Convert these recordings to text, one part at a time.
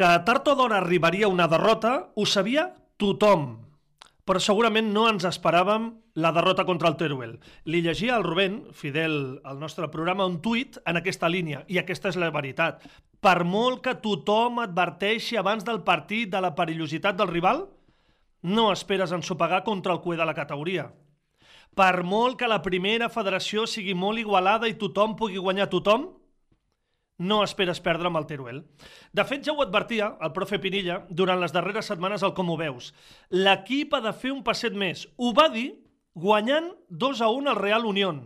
Que tard o d'hora arribaria una derrota ho sabia tothom, però segurament no ens esperàvem la derrota contra el Teruel. Li llegia al Rubén, fidel al nostre programa, un tuit en aquesta línia, i aquesta és la veritat. Per molt que tothom adverteixi abans del partit de la perillositat del rival, no esperes ensopegar contra el cué de la categoria. Per molt que la primera federació sigui molt igualada i tothom pugui guanyar tothom, no esperes perdre amb el Teruel. De fet, ja ho advertia el profe Pinilla durant les darreres setmanes al Com ho veus. L'equip ha de fer un passet més. Ho va dir guanyant 2 a 1 al Real Unión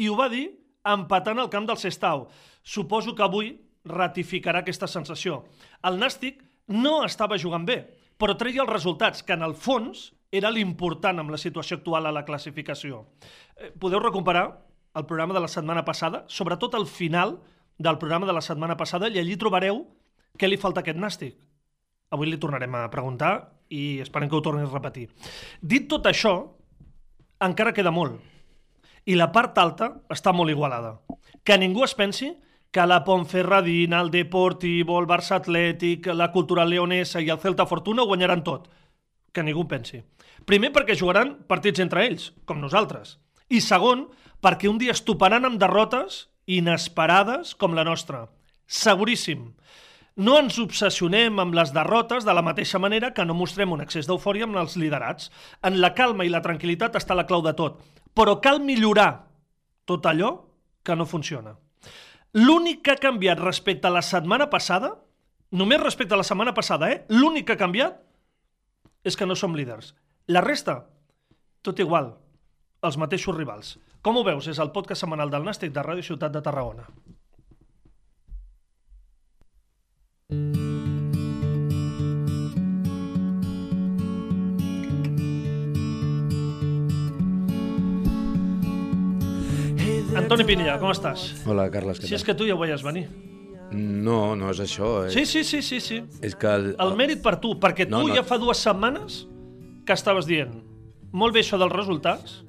i ho va dir empatant al camp del Sestau. Suposo que avui ratificarà aquesta sensació. El Nàstic no estava jugant bé, però treia els resultats, que en el fons era l'important amb la situació actual a la classificació. Eh, podeu recuperar el programa de la setmana passada, sobretot al final, del programa de la setmana passada i allí trobareu què li falta a aquest nàstic. Avui li tornarem a preguntar i esperem que ho torni a repetir. Dit tot això, encara queda molt. I la part alta està molt igualada. Que ningú es pensi que la Ponferradina, el Deportivo, el Barça Atlètic, la Cultural Leonesa i el Celta Fortuna guanyaran tot. Que ningú pensi. Primer perquè jugaran partits entre ells, com nosaltres. I segon, perquè un dia es toparan amb derrotes inesperades com la nostra. Seguríssim. No ens obsessionem amb les derrotes de la mateixa manera que no mostrem un excés d'eufòria amb els liderats. En la calma i la tranquil·litat està la clau de tot. Però cal millorar tot allò que no funciona. L'únic que ha canviat respecte a la setmana passada, només respecte a la setmana passada, eh? l'únic que ha canviat és que no som líders. La resta, tot igual, els mateixos rivals. Com ho veus? És el podcast setmanal del Nàstic de Ràdio Ciutat de Tarragona. Antoni Pinilla, com estàs? Hola, Carles, què Si és tal? que tu ja ho veies venir. No, no és això. Eh? Sí, sí, sí, sí, sí. És que... El, El mèrit per tu, perquè tu No, no. ja fa dues setmanes que estaves dient molt bé això dels resultats,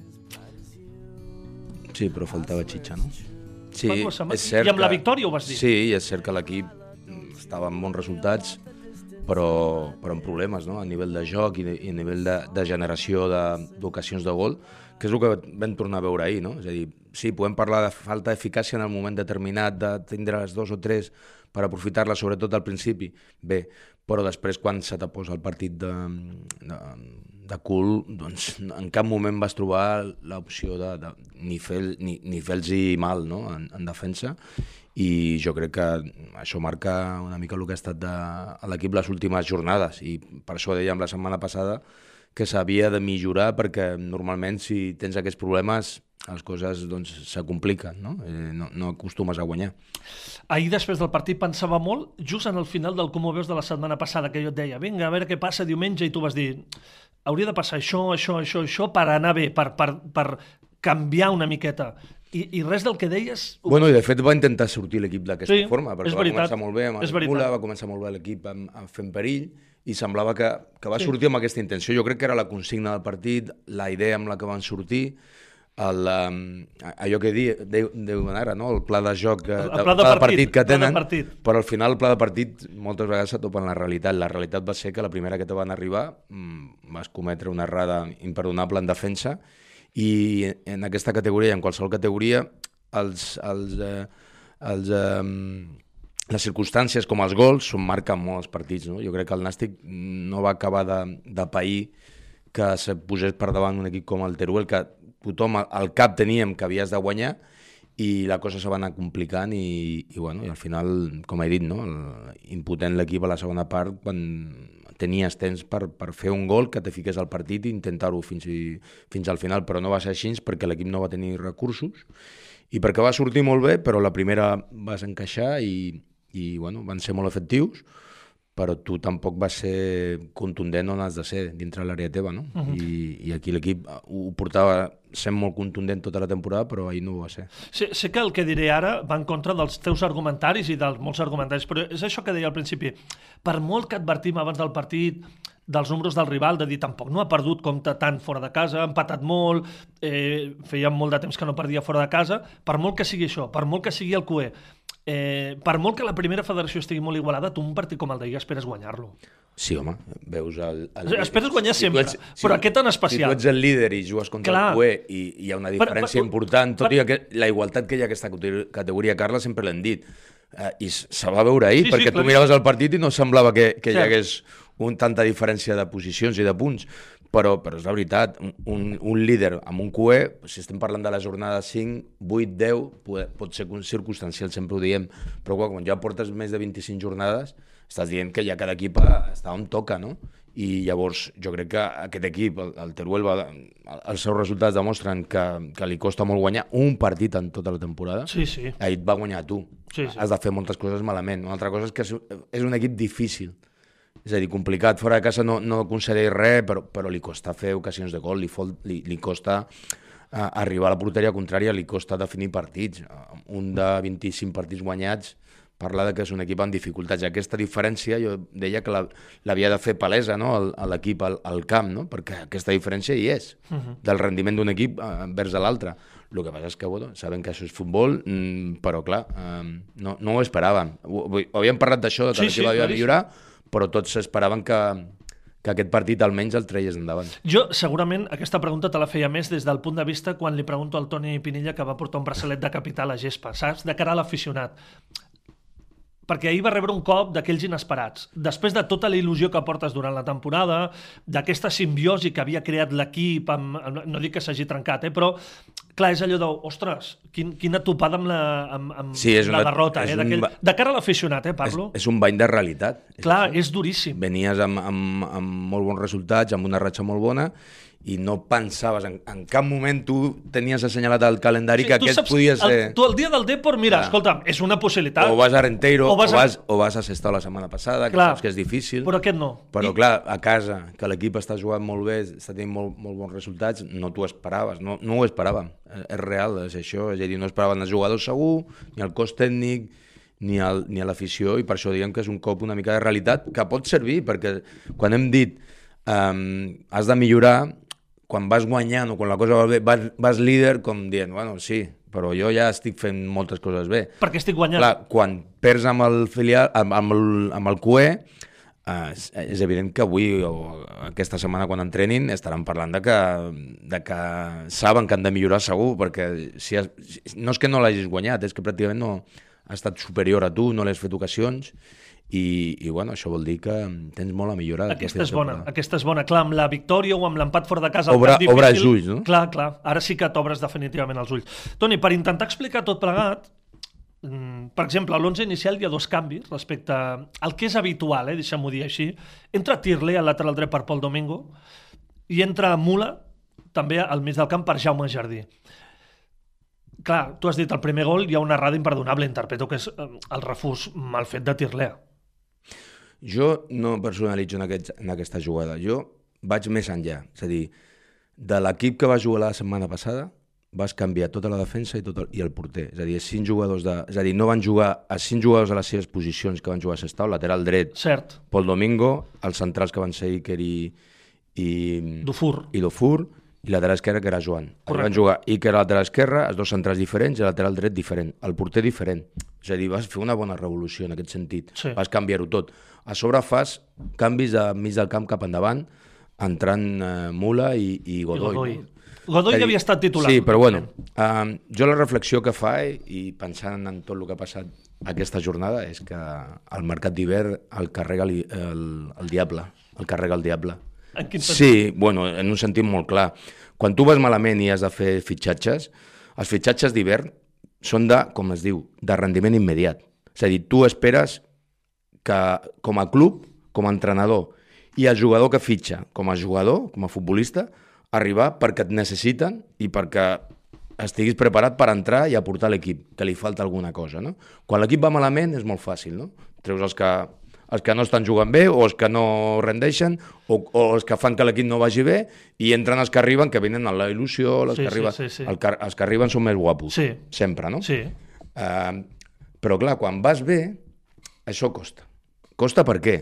Sí, però faltava xitxa, no? Sí, dues és cert I amb la que- victòria ho vas dir. Sí, és cert que l'equip mm, estava amb bons resultats, però, però amb problemes, no? A nivell de joc i, de, i a nivell de, de generació de- d'ocasions de, gol, que és el que vam tornar a veure ahir, no? És a dir, sí, podem parlar de falta d'eficàcia en el moment determinat, de tindre les dos o tres per aprofitar-la, sobretot al principi, bé, però després quan se te posa el partit de, de, de cul, doncs en cap moment vas trobar l'opció de, de ni fer-los ni, ni fer mal no? en, en defensa. I jo crec que això marca una mica el que ha estat de, l'equip les últimes jornades. I per això dèiem la setmana passada que s'havia de millorar perquè normalment si tens aquests problemes les coses doncs, se compliquen, no? Eh, no, no acostumes a guanyar. Ahir, després del partit, pensava molt, just en el final del Com ho veus de la setmana passada, que jo et deia, vinga, a veure què passa diumenge, i tu vas dir, hauria de passar això, això, això, això, per anar bé, per, per, per canviar una miqueta. I, I res del que deies... ho- Bueno, i de fet va intentar sortir l'equip d'aquesta Sí, forma, perquè va començar molt bé amb el. Mula, va començar molt bé l'equip fent perill, i semblava que, que va Sí. sortir amb aquesta intenció. Jo crec que era la consigna del partit, la idea amb la que van sortir, el, um, allò que di, deu, deuen ara, no? el pla de joc, que, El- el pla de partit, que pla de tenen, partit. però al final el pla de partit moltes vegades se topa en la realitat. La realitat va ser que la primera que te van arribar mm, vas cometre una errada imperdonable en defensa i en aquesta categoria i en qualsevol categoria els, els, eh, els, eh, les circumstàncies com els gols són marquen molt els partits. No? Jo crec que el Nàstic no va acabar de, de pair que se posés per davant un equip com el Teruel, que tothom al- cap teníem que havies de guanyar i la cosa se va anar complicant i, i, bueno, i al final, com he dit, no? el, impotent l'equip a la segona part quan tenies temps per, per fer un gol que te fiqués al partit i intentar-ho fins, i, fins al final, però no va ser així perquè l'equip no va tenir recursos i perquè va sortir molt bé, però la primera vas encaixar i, i bueno, van ser molt efectius, però tu tampoc vas ser contundent on has de ser, dintre l'àrea teva, no? Uh -huh. I, I aquí l'equip ho portava sent molt contundent tota la temporada, però ahir no ho va ser. Sé, sé que el que diré ara va en contra dels teus argumentaris i dels molts argumentaris, però és això que deia al principi. Per molt que advertim abans del partit dels números del rival, de dir tampoc no ha perdut compte tant fora de casa, ha empatat molt, eh, feia molt de temps que no perdia fora de casa, per molt que sigui això, per molt que sigui el QE, eh, per molt que la primera federació estigui molt igualada, tu un partit com el d'ahir esperes guanyar-lo. Sí, home, veus el... el Esperes guanyar sempre, tu però aquest en especial. Si tu ets el líder i jugues contra Clar. el QE i hi ha una diferència per- important, tot per- i que la igualtat que hi ha aquesta cate- categoria, Carla, sempre l'hem dit. Eh, I se va veure ahir, Sí, sí, perquè tu claríssim. miraves el partit i no semblava que, que hi Cert. hagués un, tanta diferència de posicions i de punts. Però, però és la veritat, un, un, líder amb un QE, si estem parlant de la jornada 5, 8, 10, pot, pot ser circumstancial, sempre ho diem, però quan, ja portes més de 25 jornades, estàs dient que ja cada equip ha- està on toca, no? I llavors jo crec que aquest equip, el, el Teruel, va, els seus resultats demostren que, que li costa molt guanyar un partit en tota la temporada. Sí, sí. Ahir et va guanyar tu. Sí, sí. Has de fer moltes coses malament. Una altra cosa és que és un equip difícil. És a dir, complicat. Fora de casa no, no aconsegueix res, però, però li costa fer ocasions de gol, li, fol, li, li costa uh, arribar a la porteria contrària, li costa definir partits. Uh, un de 25 partits guanyats parla de que és un equip amb dificultats. I aquesta diferència jo deia que la- l'havia de fer palesa no? a l'equip al, al camp, no? perquè aquesta diferència hi és, uh -huh. del rendiment d'un equip eh, envers l'altre. El que passa és que bueno, saben que això és futbol, mm, però clar, eh, no, no ho esperàvem. Ho, ho, havíem parlat d'això, de que Sí, l'equip sí, havia de millorar, però tots esperaven que, que aquest partit almenys el treies endavant. Jo, segurament, aquesta pregunta te la feia més des del punt de vista quan li pregunto al Toni Pinilla que va portar un braçalet de capital a gespa, saps? De cara a l'aficionat. Perquè ahir va rebre un cop d'aquells inesperats. Després de tota la il·lusió que portes durant la temporada, d'aquesta simbiosi que havia creat l'equip, amb, no dic que s'hagi trencat, eh? però clar, és allò de, ostres, quin, quina topada amb la, amb, amb Sí, és la una- derrota. és Eh? un De cara a l'aficionat, eh, És, parlo. és un bany de realitat. És Clar, això. és duríssim. Venies amb, amb, amb molt bons resultats, amb una ratxa molt bona, i no pensaves, en, en cap moment tu tenies assenyalat al calendari que tu aquest saps- podia ser... El, tu el dia del Depor, mira, Clar. escolta'm, és una possibilitat. O vas a Renteiro, O o vas vas, a- o vas, a Sestao la setmana passada, que Clar. saps que és difícil. Però aquest no. Però I- clar, a casa, que l'equip està jugant molt bé, està tenint molt, molt bons resultats, no t'ho esperaves, no, no ho esperàvem. És, és real, és això. És a dir, no esperaven els jugadors segur, ni el cos tècnic, ni, el, ni a l'afició, i per això diguem que és un cop una mica de realitat que pot servir, perquè quan hem dit um, has de millorar, quan vas guanyant o quan la cosa va bé, vas, vas líder com dient, bueno, sí, però jo ja estic fent moltes coses bé. Perquè estic guanyant. Clar, quan perds amb el filial, amb, amb el, amb el QE, eh, és, és evident que avui o aquesta setmana quan entrenin estaran parlant de que, de que saben que han de millorar segur, perquè si has, no és que no l'hagis guanyat, és que pràcticament no ha estat superior a tu, no l'has fet ocasions, i, i bueno, això vol dir que tens molt a millorar. Aquesta és bona, temporada. aquesta és bona. Clar, amb la victòria o amb l'empat fora de casa... Obre- difícil- obre els ulls, no? Clar, clar. Ara sí que t'obres definitivament els ulls. Toni, per intentar explicar tot plegat, mm, per exemple, a l'11 inicial hi ha dos canvis respecte al que és habitual, eh, deixem-ho dir així. Entra Tirley al lateral dret per Pol Domingo i entra Mula també al mig del camp per Jaume Jardí. Clar, tu has dit el primer gol, hi ha una errada imperdonable, interpreto que és eh, el refús mal fet de Tirlea. Jo no personalitzo en, aquest, en aquesta jugada. Jo vaig més enllà. És a dir, de l'equip que va jugar la setmana passada, vas canviar tota la defensa i, tot el, i el porter. És a dir, cinc jugadors de, és a dir, no van jugar a cinc jugadors a les seves posicions que van jugar a Sestau, lateral dret, Cert, Pol Domingo, els centrals que van ser Iker i, i, Dufour. i Dofur, i lateral esquerre que era Joan. Correcte. van jugar Iker a lateral esquerre, els dos centrals diferents i lateral dret diferent. El porter diferent. És a dir, vas fer una bona revolució en aquest sentit. Sí. Vas canviar-ho tot. A sobre fas canvis de mig del camp cap endavant, entrant eh, Mula i, i Godoy. I Godoy. No? Godoy ja havia estat titular. Sí, però bueno, um, jo la reflexió que fa eh, i pensant en tot el que ha passat aquesta jornada és que el mercat d'hivern el carrega el, el, el diable, el carrega el diable. En quin sentit? Sí, bueno, en un sentit molt clar. Quan tu vas malament i has de fer fitxatges, els fitxatges d'hivern són de, com es diu, de rendiment immediat. És a dir, tu esperes que com a club, com a entrenador, i el jugador que fitxa com a jugador, com a futbolista, arribar perquè et necessiten i perquè estiguis preparat per entrar i aportar a l'equip, que li falta alguna cosa. No? Quan l'equip va malament és molt fàcil, no? Treus els que, els que no estan jugant bé o els que no rendeixen o, o els que fan que l'equip no vagi bé i entren els que arriben, que venen amb la il·lusió, els, Sí, que, sí, arriben, sí, sí. El que, els que arriben són més guapos, Sí. sempre, no? Sí. Uh, però clar, quan vas bé, això costa. Costa per què?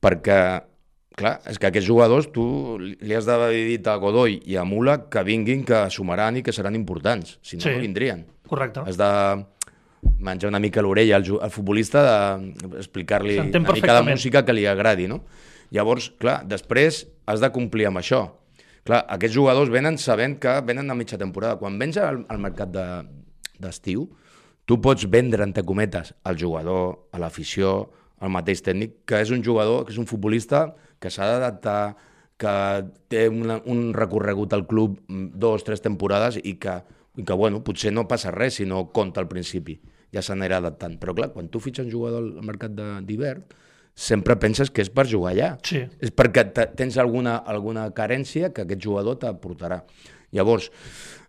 Perquè, clar, és que aquests jugadors tu li has d'haver dit a Godoy i a Mula que vinguin, que sumaran i que seran importants. Si no, Sí. no vindrien. Correcte. Has de, menjar una mica l'orella al, al futbolista, de explicar-li una mica de música que li agradi, no? Llavors, clar, després has de complir amb això. Clar, aquests jugadors venen sabent que venen a mitja temporada. Quan vens al, al mercat de- d'estiu, tu pots vendre, entre cometes, al jugador, a l'afició, al mateix tècnic, que és un jugador, que és un futbolista que s'ha d'adaptar, que té una, un recorregut al club mm, dos, tres temporades i que, i que bueno, potser no passa res si no compta al principi. Ja s'anirà adaptant. Però clar, quan tu fitxes un jugador al mercat d'hivern, sempre penses que és per jugar allà. Sí. És perquè te- tens alguna, alguna carència que aquest jugador t'aportarà. Llavors,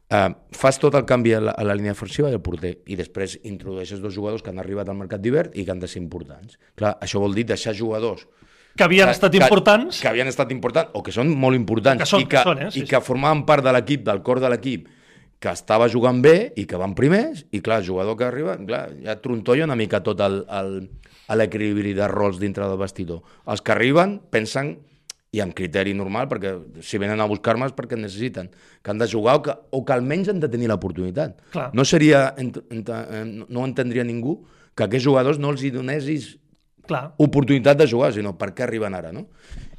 eh, fas tot el canvi a la, a la línia defensiva i el porter, i després introdueixes dos jugadors que han arribat al mercat d'hivern i que han de ser importants. Clar, això vol dir deixar jugadors Que havien estat importants. que havien estat importants o que són molt importants Que són, i, que, que són, eh? Sí, i que formaven part de l'equip, del cor de l'equip, que estava jugant bé i que van primers, i clar, el jugador que arriba, clar, ja trontolla una mica tot l'equilibri de rols dintre del vestidor. Els que arriben pensen i amb criteri normal, perquè si venen a buscar-me és perquè necessiten, que han de jugar o que, o que almenys han de tenir l'oportunitat. Clar. No seria, ent, ent, eh, no entendria ningú que aquests jugadors no els hi donessis Clar. oportunitat de jugar, sinó per què arriben ara, no?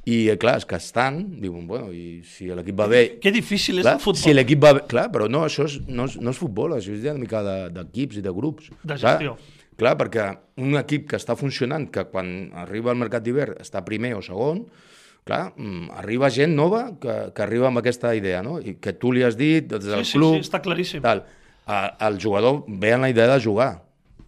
I, eh, clar, és que estan, diuen, bueno, i si l'equip va bé... Que difícil és Clar, el futbol. si l'equip va bé... Clar, però no, això és, no, és, no és futbol, això és una mica de- d'equips i de grups. De Clar, gestió. Clar, perquè un equip que està funcionant, que quan arriba al mercat d'hivern està primer o segon, clar, mm, arriba gent nova que, que arriba amb aquesta idea, no? I que tu li has dit des del Sí, sí, club... sí, està claríssim. Tal. A, el jugador ve amb la idea de jugar,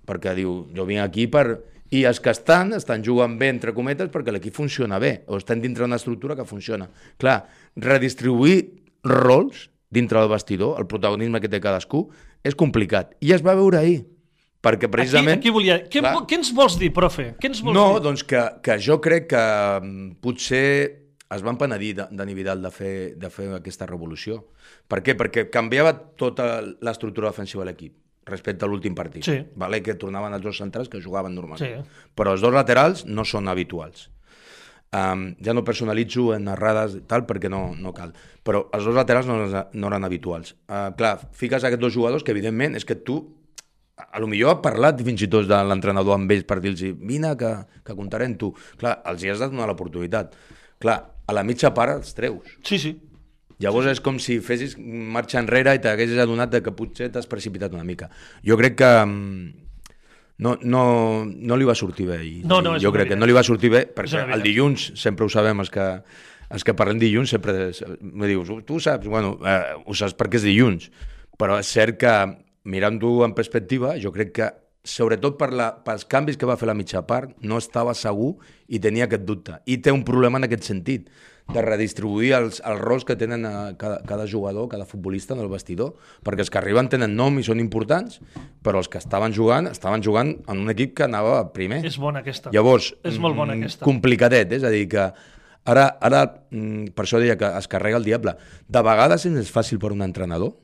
perquè diu, jo vinc aquí per... I els que estan, estan jugant bé, entre cometes, perquè l'equip funciona bé, o estan dintre d'una estructura que funciona. Clar, redistribuir rols dintre del vestidor, el protagonisme que té cadascú, és complicat. I es va veure ahir, perquè precisament... Aquí, aquí volia... Què, Clar. què ens vols dir, profe? Què ens vols No, dir? doncs que, que jo crec que mm, potser es van penedir Dani Vidal de fer, de fer aquesta revolució. Per què? Perquè canviava tota l'estructura defensiva de l'equip respecte a l'últim partit. Sí. Vale? Que tornaven els dos centrals que jugaven normalment. Sí. Però els dos laterals no són habituals. Um, ja no personalitzo en errades i tal perquè no, no cal. Però els dos laterals no, no eren habituals. Uh, clar, fiques aquests dos jugadors que evidentment és que tu a lo millor ha parlat fins i tot de l'entrenador amb ells per dir-los vine que, que comptaré amb tu. Clar, els hi has de donar l'oportunitat. Clar, a la mitja part els treus. Sí, sí. Llavors és com si fessis marxa enrere i t'haguessis adonat de que potser t'has precipitat una mica. Jo crec que mm, no, no, no li va sortir bé. I, No, no, jo crec que no li va sortir bé perquè el dilluns, sempre ho sabem, els que, els que parlem dilluns sempre me dius, tu ho saps? Bueno, eh, ho saps perquè és dilluns, però és cert que mirant-ho en perspectiva, jo crec que sobretot per la, pels canvis que va fer la mitja part, no estava segur i tenia aquest dubte. I té un problema en aquest sentit, de redistribuir els, els rols que tenen a cada, cada jugador, cada futbolista en el vestidor, perquè els que arriben tenen nom i són importants, però els que estaven jugant, estaven jugant en un equip que anava primer. És bona aquesta. Llavors, És molt bona mm, aquesta. complicadet, és a dir, que ara, ara mm, per això deia que es carrega el diable. De vegades és fàcil per un entrenador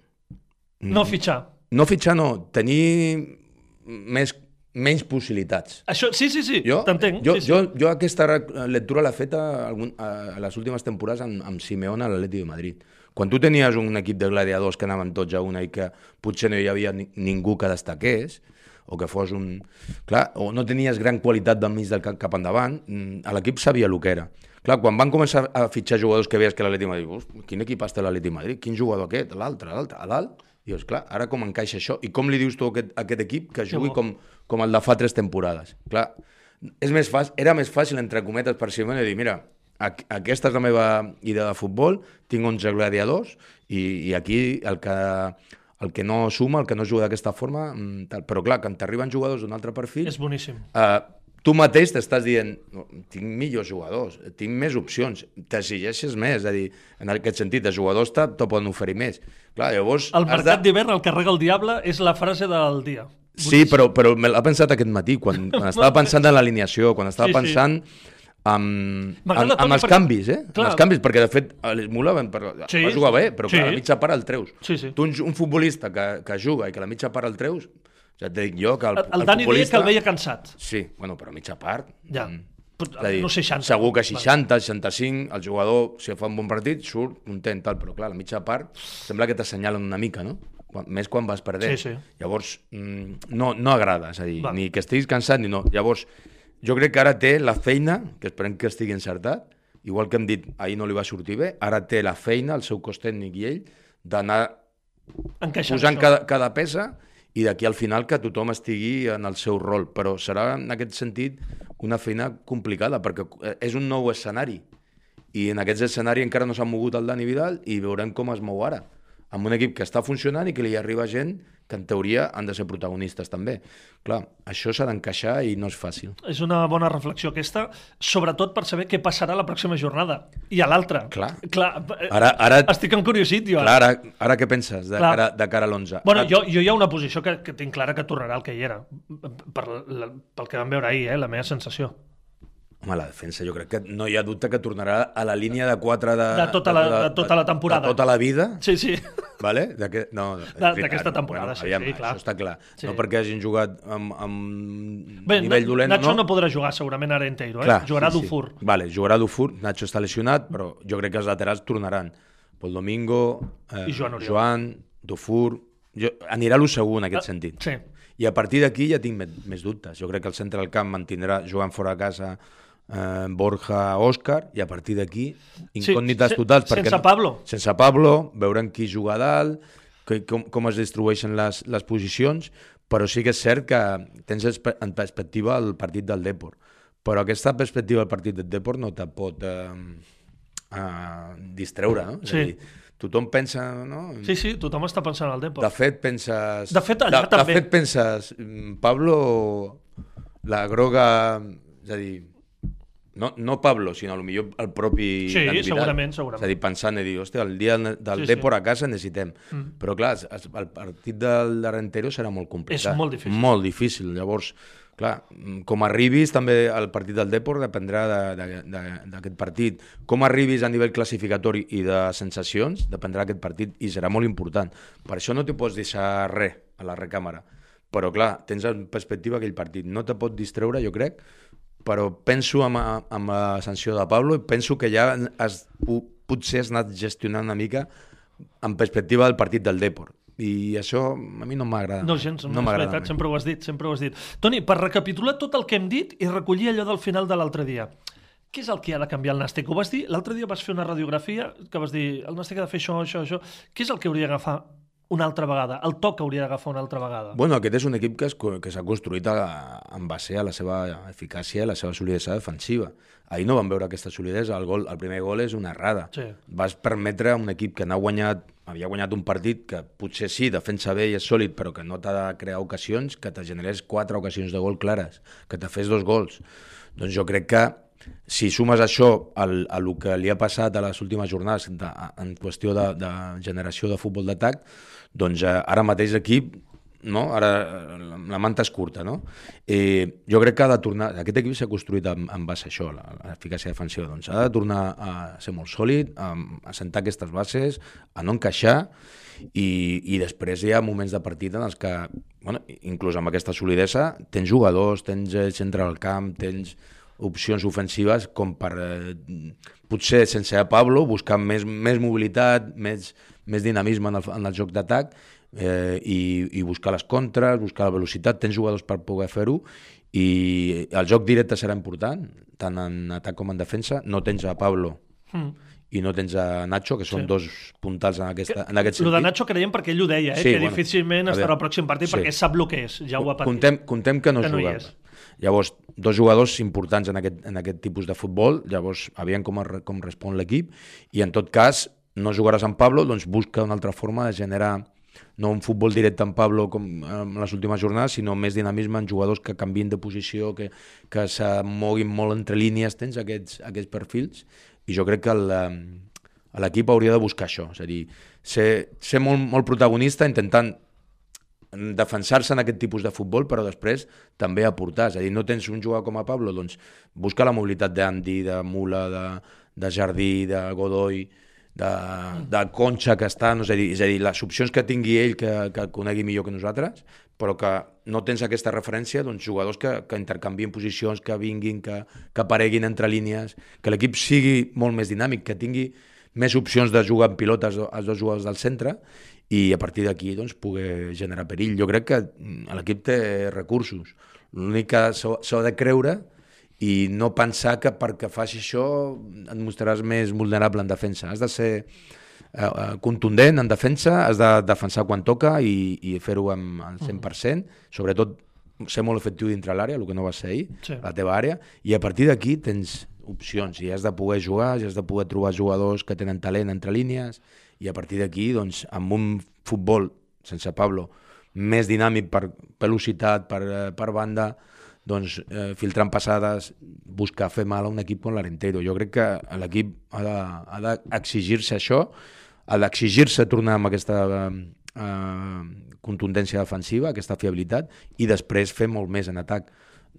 No fitxar. No fitxar, no, tenir més, menys possibilitats. Això, sí, sí, sí, Jo, t'entenc. jo, sí, sí. jo, jo aquesta lectura l'he fet a, algun, a, a les últimes temporades amb, amb Simeone a l'Atleti de Madrid. Quan tu tenies un equip de gladiadors que anaven tots a una i que potser no hi havia ni, ningú que destaqués, o que fos un... Clar, o no tenies gran qualitat del mig del camp cap endavant, mm, l'equip sabia el que era. Clar, quan van començar a fitxar jugadors que veies que l'Atleti Madrid, "Ust, quin equip té l'Atleti Madrid? Quin jugador aquest? L'altre, l'altre, a dalt? Dius, clar, ara com encaixa això? I com li dius tu a aquest, a aquest equip que jugui com, com el de fa tres temporades? Clar, és més fàcil, era més fàcil, entre cometes, per Simone, dir, mira, aquesta és la meva idea de futbol, tinc 11 gladiadors i, i aquí el que, el que no suma, el que no juga d'aquesta forma, mm, tal. però clar, quan t'arriben jugadors d'un altre perfil, És boníssim. uh, tu mateix t'estàs dient "No, tinc millors jugadors, tinc més opcions, t'exigeixes més, és a dir, en aquest sentit, de jugadors te, te poden oferir més. Clar, llavors... El mercat d'hivern, el carrega el diable, és la frase del dia. Sí, però, però me l'ha pensat aquest matí, quan, quan estava pensant en l'alineació, quan estava Sí, sí. pensant amb, M'agrada, amb, amb Toni, els canvis, eh? Clar. Amb els canvis, perquè de fet l'Esmula va, Sí, va jugar bé, però sí. clar, a la mitja part el treus. Sí, sí. Tu, un, un futbolista que, que juga i que a la mitja part el treus, ja et dic jo que el, El, el Dani deia que el veia cansat. Sí, bueno, però a mitja part... Ja. mm, a dir, no 60. Segur que 60, 65, el jugador, si fa un bon partit, surt content, tal, però clar, a mitja part sembla que t'assenyalen una mica, no? quan, més quan vas perdent. Sí, sí. Llavors, mm, no, no agrada, és a dir, Va. ni que estiguis cansat ni no. Llavors, jo crec que ara té la feina, que esperem que estigui encertat, igual que hem dit, ahir no li va sortir bé, ara té la feina, el seu cos tècnic i ell, d'anar posant això. cada, cada peça i d'aquí al final que tothom estigui en el seu rol. Però serà, en aquest sentit, una feina complicada, perquè eh, és un nou escenari. I en aquest escenari encara no s'ha mogut el Dani Vidal i veurem com es mou ara. Amb un equip que està funcionant i que li arriba gent que en teoria han de ser protagonistes també. Clar, això s'ha d'encaixar i no és fàcil. És una bona reflexió aquesta, sobretot per saber què passarà la pròxima jornada. I a l'altra. Clar. Clar. eh, Ara, ara, Estic encuriosit, jo. clar, ara, ara què penses de Clar. cara, de cara a l'11? Bueno, Ara- jo, jo hi ha una posició que, que tinc clara que tornarà al que hi era, per, la, pel que vam veure ahir, eh, la meva sensació. Home, la defensa jo crec que no hi ha dubte que tornarà a la línia de 4 de... De tota la- de tota la temporada. De tota la vida, Sí, sí. vale? De que, no, és De- veritat. d'aquesta temporada, sí, sí, clar. Això està clar. Sí. No perquè hagin jugat amb, amb Bé, nivell Na- dolent, Nacho no. no. podrà jugar segurament ara Enteiro, eh? Clar, Jugarà sí, sí. Dufour. Vale, jugarà Dufour, Nacho està lesionat, però jo crec que els laterals tornaran. Pol Domingo, eh, I Joan Oriol. Joan, Dufour... Jo, anirà a lo segur en aquest sentit. Sí. I a partir d'aquí ja tinc més, dubtes. Jo crec que el centre del camp mantindrà Joan fora de casa, eh, Borja, Òscar, i a partir d'aquí incògnites se- totals. sense Pablo. Sense Pablo, veurem qui juga a dalt, que, com, com es distribueixen les, les posicions, però sí que és cert que tens en perspectiva el partit del Depor. Però aquesta perspectiva del partit del Depor no te pot eh, eh, distreure, no? És Sí. a dir, tothom pensa, no? Sí, sí, tothom està pensant al De Depor. fet, penses... De fet, allà de, també. De fet, penses, mm, Pablo, la groga... És a dir, no, no Pablo, sinó potser el propi Sí, Dani Vidal. segurament, segurament. És a dir, pensant i dir, hòstia, el dia del Sí, sí. Depor a casa necessitem. Mm. Però clar, el partit del de Rentero serà molt complicat. És molt difícil. Molt difícil. Llavors, clar, com arribis també el partit del Depor dependrà de- de- de- d'aquest partit. Com arribis a nivell classificatori i de sensacions dependrà d'aquest partit i serà molt important. Per això no te pots deixar res a la recàmera. Però clar, tens en perspectiva aquell partit. No te pot distreure, jo crec, però penso amb, amb la sanció de Pablo i penso que ja has, potser has anat gestionant una mica en perspectiva del partit del Depor. I això a mi no m'agrada. No gens, no, no és veritat, sempre ho has dit, sempre ho has dit. Toni, per recapitular tot el que hem dit i recollir allò del final de l'altre dia, què és el que ha de canviar el Nàstic? Ho vas dir, l'altre dia vas fer una radiografia que vas dir, el Nàstic ha de fer això, això, això. Què és el que hauria d'agafar una altra vegada? El toc que hauria d'agafar una altra vegada? Bueno, aquest és un equip que, es, que s'ha construït a, en base a la seva eficàcia i la seva solidesa defensiva. Ahir no vam veure aquesta solidesa. El, gol, el primer gol és una errada. Sí. Vas permetre a un equip que n'ha guanyat, havia guanyat un partit que potser sí, defensa bé i és sòlid, però que no t'ha de crear ocasions, que te generés quatre ocasions de gol clares, que te fes dos gols. Doncs jo crec que si sumes això al, a el que li ha passat a les últimes jornades de, en qüestió de, de generació de futbol d'atac, doncs eh, ara mateix l'equip no? ara la manta és curta no? eh, jo crec que ha de tornar aquest equip s'ha construït en, en base a això l'eficàcia defensiva, doncs ha de tornar a ser molt sòlid, a, a sentar aquestes bases a no encaixar i, i després hi ha moments de partit en els que, bueno, inclús amb aquesta solidesa, tens jugadors, tens eh, centre del camp, tens opcions ofensives com per, eh, potser sense Pablo, buscar més, més mobilitat, més, més dinamisme en el, en el joc d'atac eh, i, i buscar les contres, buscar la velocitat, tens jugadors per poder fer-ho i el joc directe serà important, tant en atac com en defensa. No tens a Pablo Mm. i no tens a Nacho, que són Sí. dos puntals en, aquesta, en aquest sentit. de Nacho creiem perquè ell ho deia, eh? Sí, que bueno, difícilment estarà al pròxim partit sí. perquè sap el que és, ja ho ha patit. Contem, contem que no, Que no jugava. és. Llavors, dos jugadors importants en aquest, en aquest tipus de futbol, llavors, aviam com, com respon l'equip, i en tot cas, no jugaràs amb Pablo, doncs busca una altra forma de generar no un futbol directe amb Pablo com en les últimes jornades, sinó més dinamisme en jugadors que canvien de posició, que, que se moguin molt entre línies, tens aquests, aquests perfils, i jo crec que eh, l'equip hauria de buscar això, és a dir, ser, ser molt, molt protagonista intentant defensar-se en aquest tipus de futbol, però després també aportar. És a dir, no tens un jugador com a Pablo, doncs busca la mobilitat d'Andy, de Mula, de, de Jardí, de Godoy, de, de Concha que està, no? a dir, és a dir, les opcions que tingui ell que, que conegui millor que nosaltres, però que no tens aquesta referència, doncs jugadors que, que intercanvien posicions, que vinguin, que, que apareguin entre línies, que l'equip sigui molt més dinàmic, que tingui més opcions de jugar en pilotes els dos jugadors del centre i a partir d'aquí doncs, poder generar perill. Jo crec que mm, l'equip té recursos. L'únic que s'ha de creure i no pensar que perquè faci això et mostraràs més vulnerable en defensa. Has de ser eh, eh contundent en defensa, has de defensar quan toca i, i fer-ho amb el 100%, sobretot ser molt efectiu dintre l'àrea, el que no va ser ahir, sí. la teva àrea, i a partir d'aquí tens opcions. I has de poder jugar, i has de poder trobar jugadors que tenen talent entre línies, i a partir d'aquí, doncs, amb un futbol, sense Pablo, més dinàmic per velocitat, per, eh, per banda, doncs, eh, filtrant passades, buscar fer mal a un equip com l'Arentero. Jo crec que l'equip ha d'exigir-se de, això, ha d'exigir-se tornar amb aquesta eh, contundència defensiva, aquesta fiabilitat, i després fer molt més en atac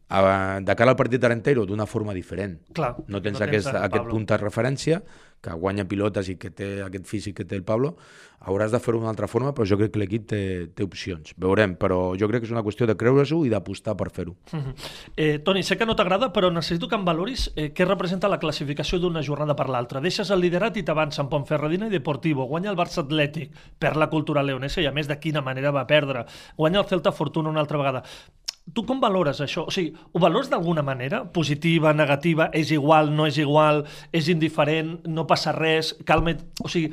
de cara al partit d'Arentero d'una forma diferent. Clar, no tens, no tens aquest, aquest punt de referència, que guanya pilotes i que té aquest físic que té el Pablo, hauràs de fer-ho d'una altra forma, però jo crec que l'equip té, té opcions. Veurem, però jo crec que és una qüestió de creure-s'ho i d'apostar per fer-ho. Uh -huh. eh, Toni, sé que no t'agrada, però necessito que em valoris eh, què representa la classificació d'una jornada per l'altra. Deixes el liderat i t'avança en Pontferradina i Deportivo. Guanya el Barça Atlètic, per la cultura leonesa i a més de quina manera va perdre. Guanya el Celta Fortuna una altra vegada. Tu com valores això? O sigui, ho valores d'alguna manera? Positiva, negativa, és igual, no és igual, és indiferent, no passa res, calma... O sigui,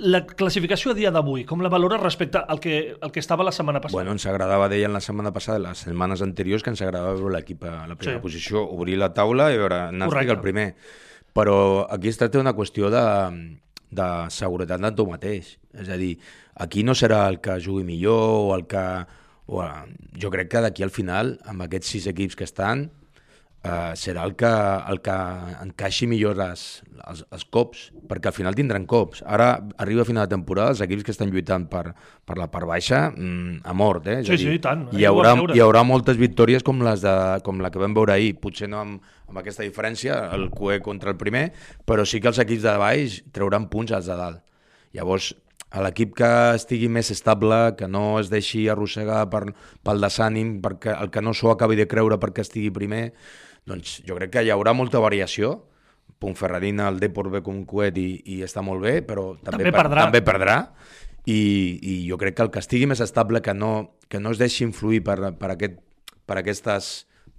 la classificació a dia d'avui, com la valores respecte al que, al que estava la setmana passada? Bueno, ens agradava, deien la setmana passada, les setmanes anteriors, que ens agradava veure l'equip a la primera sí. posició, obrir la taula i veure Nàstic el primer. Però aquí es tracta d'una qüestió de, de seguretat de tu mateix. És a dir, aquí no serà el que jugui millor o el que Bueno, jo crec que d'aquí al final, amb aquests sis equips que estan, eh, serà el que, el que encaixi millor les, els, els cops, perquè al final tindran cops. Ara arriba a final de temporada, els equips que estan lluitant per, per la part baixa, mm, a mort, eh? És sí, dir, sí, tant. Hi haurà, hi haurà moltes victòries com, les de, com la que vam veure ahir, potser no amb, amb aquesta diferència, el QE contra el primer, però sí que els equips de baix trauran punts als de dalt. Llavors, a l'equip que estigui més estable, que no es deixi arrossegar per, pel desànim, perquè el que no s'ho acabi de creure perquè estigui primer, doncs jo crec que hi haurà molta variació. Ferradina, el Depor ve com un coet i, i està molt bé, però també, també perdrà. també perdrà. I, I jo crec que el que estigui més estable, que no, que no es deixi influir per, per, aquest, per aquestes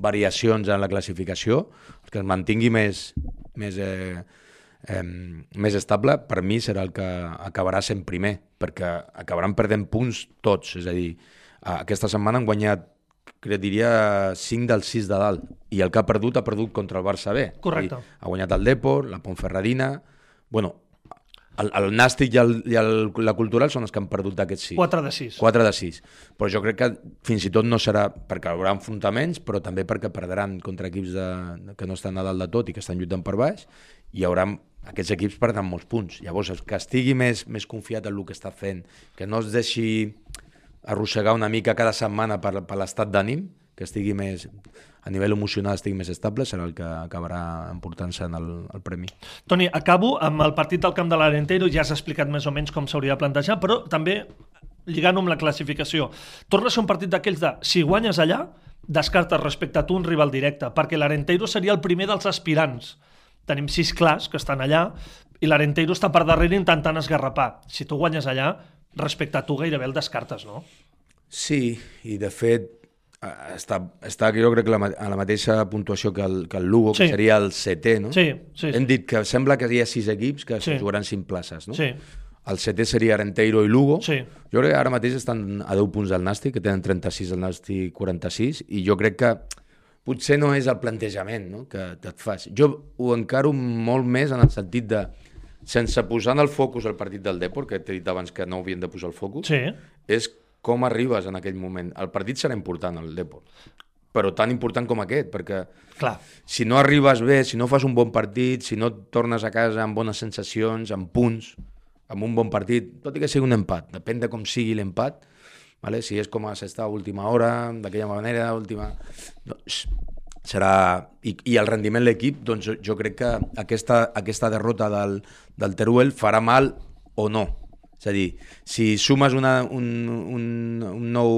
variacions en la classificació, que es mantingui més, més eh, eh, més estable, per mi serà el que acabarà sent primer, perquè acabaran perdent punts tots, és a dir, aquesta setmana han guanyat que diria 5 dels 6 de dalt i el que ha perdut ha perdut contra el Barça B. Correcte. Dir, ha guanyat el Depor, la Pontferradina... Bueno, el, el Nàstic i, el, i el, la Cultural són els que han perdut d'aquests 6. 4 de 6. 4 de 6. Però jo crec que fins i tot no serà perquè hi haurà enfrontaments, però també perquè perdran contra equips de, que no estan a dalt de tot i que estan lluitant per baix, i hi haurà aquests equips perdran molts punts. Llavors, que estigui més, més confiat en el que està fent, que no es deixi arrossegar una mica cada setmana per, per l'estat d'ànim, que estigui més a nivell emocional estigui més estable, serà el que acabarà emportant-se en el, el premi. Toni, acabo amb el partit del camp de l'Arentero, ja has explicat més o menys com s'hauria de plantejar, però també lligant-ho amb la classificació. Torna a ser un partit d'aquells de, si guanyes allà, descartes respecte a tu un rival directe, perquè l'Arenteiro seria el primer dels aspirants tenim sis clars que estan allà i l'Arenteiro està per darrere intentant esgarrapar. Si tu guanyes allà, respecte a tu gairebé el descartes, no? Sí, i de fet està, està jo crec que la, a la mateixa puntuació que el, que el Lugo, sí. que seria el setè, no? Sí, sí, sí. Hem dit que sembla que hi ha sis equips que sí. jugaran cinc places, no? Sí. El setè seria Arenteiro i Lugo. Sí. Jo crec que ara mateix estan a 10 punts del Nàstic, que tenen 36, el Nàstic 46, i jo crec que potser no és el plantejament no? que, que et fas. Jo ho encaro molt més en el sentit de, sense posar en el focus el partit del Depor, que t'he dit abans que no havien de posar el focus, sí. és com arribes en aquell moment. El partit serà important, el Depor, però tan important com aquest, perquè Clar. si no arribes bé, si no fas un bon partit, si no tornes a casa amb bones sensacions, amb punts, amb un bon partit, tot i que sigui un empat, depèn de com sigui l'empat, Vale? Si és com a sexta última hora, d'aquella manera, última... Doncs serà... I, i el rendiment de l'equip, doncs jo crec que aquesta, aquesta derrota del, del Teruel farà mal o no. És a dir, si sumes una, un, un, un nou,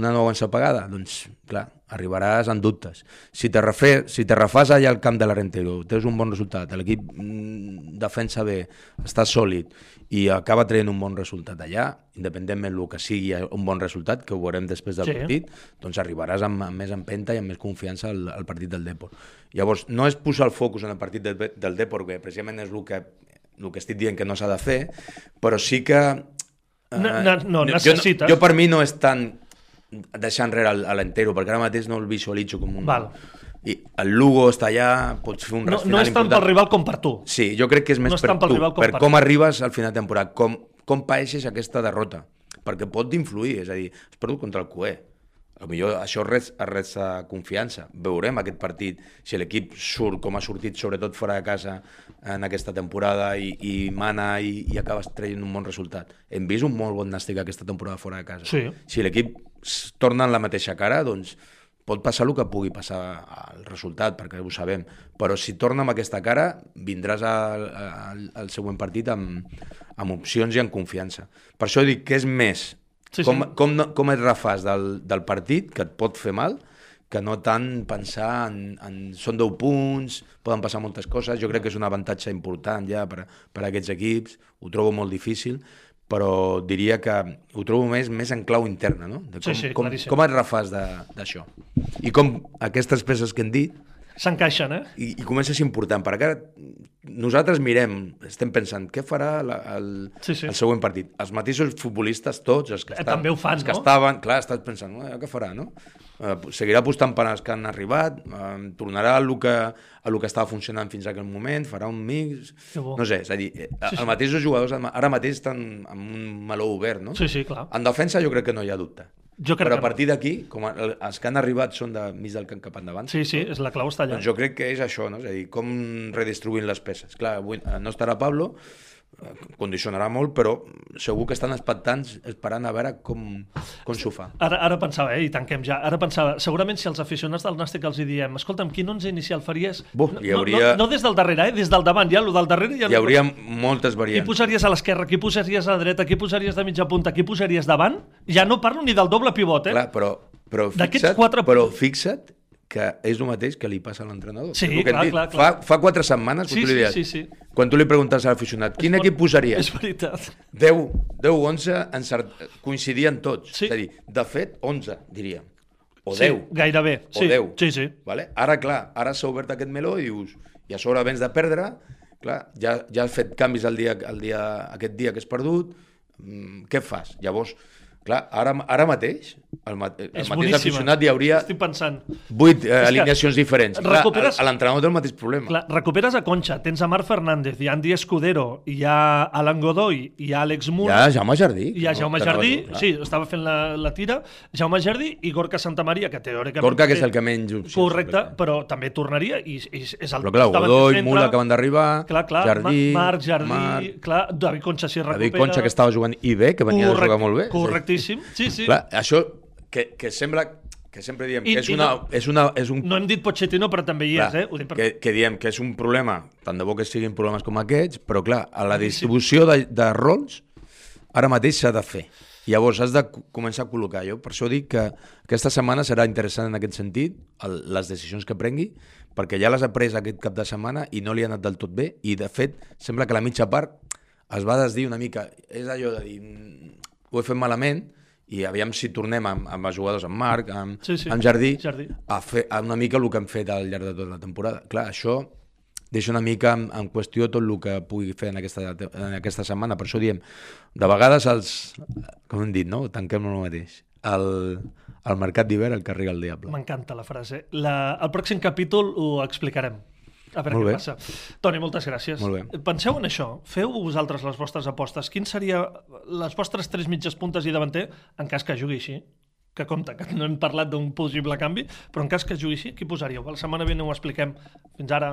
una nova ensapagada, doncs, clar, arribaràs en dubtes. Si te, refer, si te refàs allà al camp de l'Arentero, tens un bon resultat, l'equip mm, defensa bé, està sòlid i acaba traient un bon resultat allà, independentment del que sigui un bon resultat, que ho veurem després del Sí. partit, doncs arribaràs amb, amb més empenta i amb més confiança al, al partit del Depor. Llavors, no és posar el focus en el partit del, del Depor, que precisament és el que, el que estic dient que no s'ha de fer, però sí que... eh, No, no, no, jo, necessites. jo per mi no és tant deixar enrere l'entero, perquè ara mateix no el visualitzo com un... Val. I el Lugo està allà, pots fer un No, no és tant pel rival com per tu. Sí, jo crec que és més No és per tu, com per per com tu. arribes al final de temporada, com, com paeixes aquesta derrota, perquè pot influir, és a dir, has perdut contra el Cué, a millor això res, res de confiança. Veurem aquest partit, si l'equip surt com ha sortit, sobretot fora de casa, en aquesta temporada i, i mana i, i acabes traient un bon resultat. Hem vist un molt bon nàstic aquesta temporada fora de casa. Sí. Si l'equip torna en la mateixa cara, doncs pot passar el que pugui passar al resultat, perquè ho sabem. Però si torna amb aquesta cara, vindràs al, al, al següent partit amb, amb opcions i amb confiança. Per això dic que és més Sí, com, sí. com, com et refàs del, del partit, que et pot fer mal, que no tant pensar en, en són 10 punts, poden passar moltes coses, jo crec que és un avantatge important ja per, per a aquests equips, ho trobo molt difícil, però diria que ho trobo més més en clau interna, no? De Sí, com, sí, com, claríssim. com et refàs d'això? I com aquestes peces que hem dit, S'encaixen, eh? i, i comença a ser important, perquè ara nosaltres mirem, estem pensant, què farà la, el, Sí, sí. el següent partit? Els mateixos futbolistes, tots, els que, Eh, estan, també ho fan, els que no? estaven, clar, estàs pensant, "Eh, què farà, no? Eh, seguirà apostant per als que han arribat, eh, tornarà a lo, que, a lo que estava funcionant fins a aquell moment, farà un mix... No sé, és a dir, eh, Sí, sí. els mateixos jugadors ara mateix estan amb un meló obert, no? Sí, sí, clar. En defensa jo crec que no hi ha dubte. Jo crec Però a partir d'aquí, com el- els que han arribat són de mig del camp cap endavant, Sí, sí, és la clau està allà. doncs jo crec que és això, no? és a dir, com redistribuint les peces. Clar, avui no estarà Pablo, condicionarà molt, però segur que estan expectants esperant a veure com, com s'ho fa. Ara, ara pensava, eh, i tanquem ja, ara pensava, segurament si els aficionats del Nàstic els hi diem, escolta'm, quin 11 inicial faries? Buf, no, hi hauria- no, no, des del darrere, eh, des del davant, ja, el del darrere ja Hi no hauria pots- moltes Qui variants. posaries a l'esquerra, qui posaries a la dreta, qui posaries de mitja punta, qui posaries davant? Ja no parlo ni del doble pivot, eh? Clar, però, però, fixa't, quatre- però fixa't que és el mateix que li passa a l'entrenador. Sí, clar, clar, clar. Fa, fa quatre setmanes Sí, sí, sí, sí. quan tu li preguntes a l'aficionat, quin equip posaries? És veritat. 10, 10 11 encert... coincidien tots. Sí. És a dir, de fet, 11, diríem. O Sí, 10. gairebé. O Sí, 10. sí, sí. Vale? Ara, clar, ara s'ha obert aquest meló i dius, i a sobre vens de perdre, clar, ja, ja has fet canvis el dia, el dia, aquest dia que has perdut, mm, què fas? Llavors, clar, ara, ara mateix, el, ma el És mateix boníssima. aficionat hi hauria Estic pensant. 8 eh, que alineacions diferents. Clar, recuperes- a- l'entrenador té el mateix problema. Clar, recuperes a Concha, tens a Marc Fernández, hi ha Andy Escudero, hi ha Alan Godoy, hi ha Àlex Hi Mura, ha Jaume Jardí. hi ha que no- Jaume que no Jardí, jugar. sí, estava fent la, la tira, Jaume Jardí i Gorka Santamaria, que teòricament... Gorka, que és el que menys opcions. Correcte, però també tornaria i, i és el Però clar, Godoy, centre. Mula acaben d'arribar, Clar, clar, Jardí, Ma- Marc Jardí, Marc, clar, David Concha si recupera. David Concha, que estava jugant i bé, que venia de jugar molt bé. Correctíssim, sí, sí. Clar, això que, que sembla que sempre diem I- que és, una, no- és, una, és un No hem dit Pochettino, però també hi és, Clar, eh? Ho dic per... que, que diem que és un problema, tant de bo que siguin problemes com aquests, però clar, a la distribució de, de rols ara mateix s'ha de fer. Llavors has de co- començar a col·locar. Jo per això dic que aquesta setmana serà interessant en aquest sentit, el, les decisions que prengui, perquè ja les ha pres aquest cap de setmana i no li ha anat del tot bé, i de fet sembla que la mitja part es va desdir una mica. És allò de dir, "Mm, ho he fet malament, i aviam si tornem amb, amb els jugadors, amb Marc, amb, Sí, sí. amb Jardí, Jardí. a fer a una mica el que hem fet al llarg de tota la temporada. Clar, això deixa una mica en, en qüestió tot el que pugui fer en aquesta, en aquesta setmana. Per això diem, de vegades els... Com hem dit, no? Tanquem el mateix. El, el mercat d'hivern el carrega el diable. M'encanta la frase. La, el pròxim capítol ho explicarem. A veure Molt què bé. passa. Toni, moltes gràcies. Molt bé. Penseu en això. Feu vosaltres les vostres apostes. Quin seria les vostres tres mitges puntes i davanter en cas que jugui així? Que compte, que no hem parlat d'un possible canvi, però en cas que jugui així, qui posaríeu? La setmana vinent ho expliquem. Fins ara.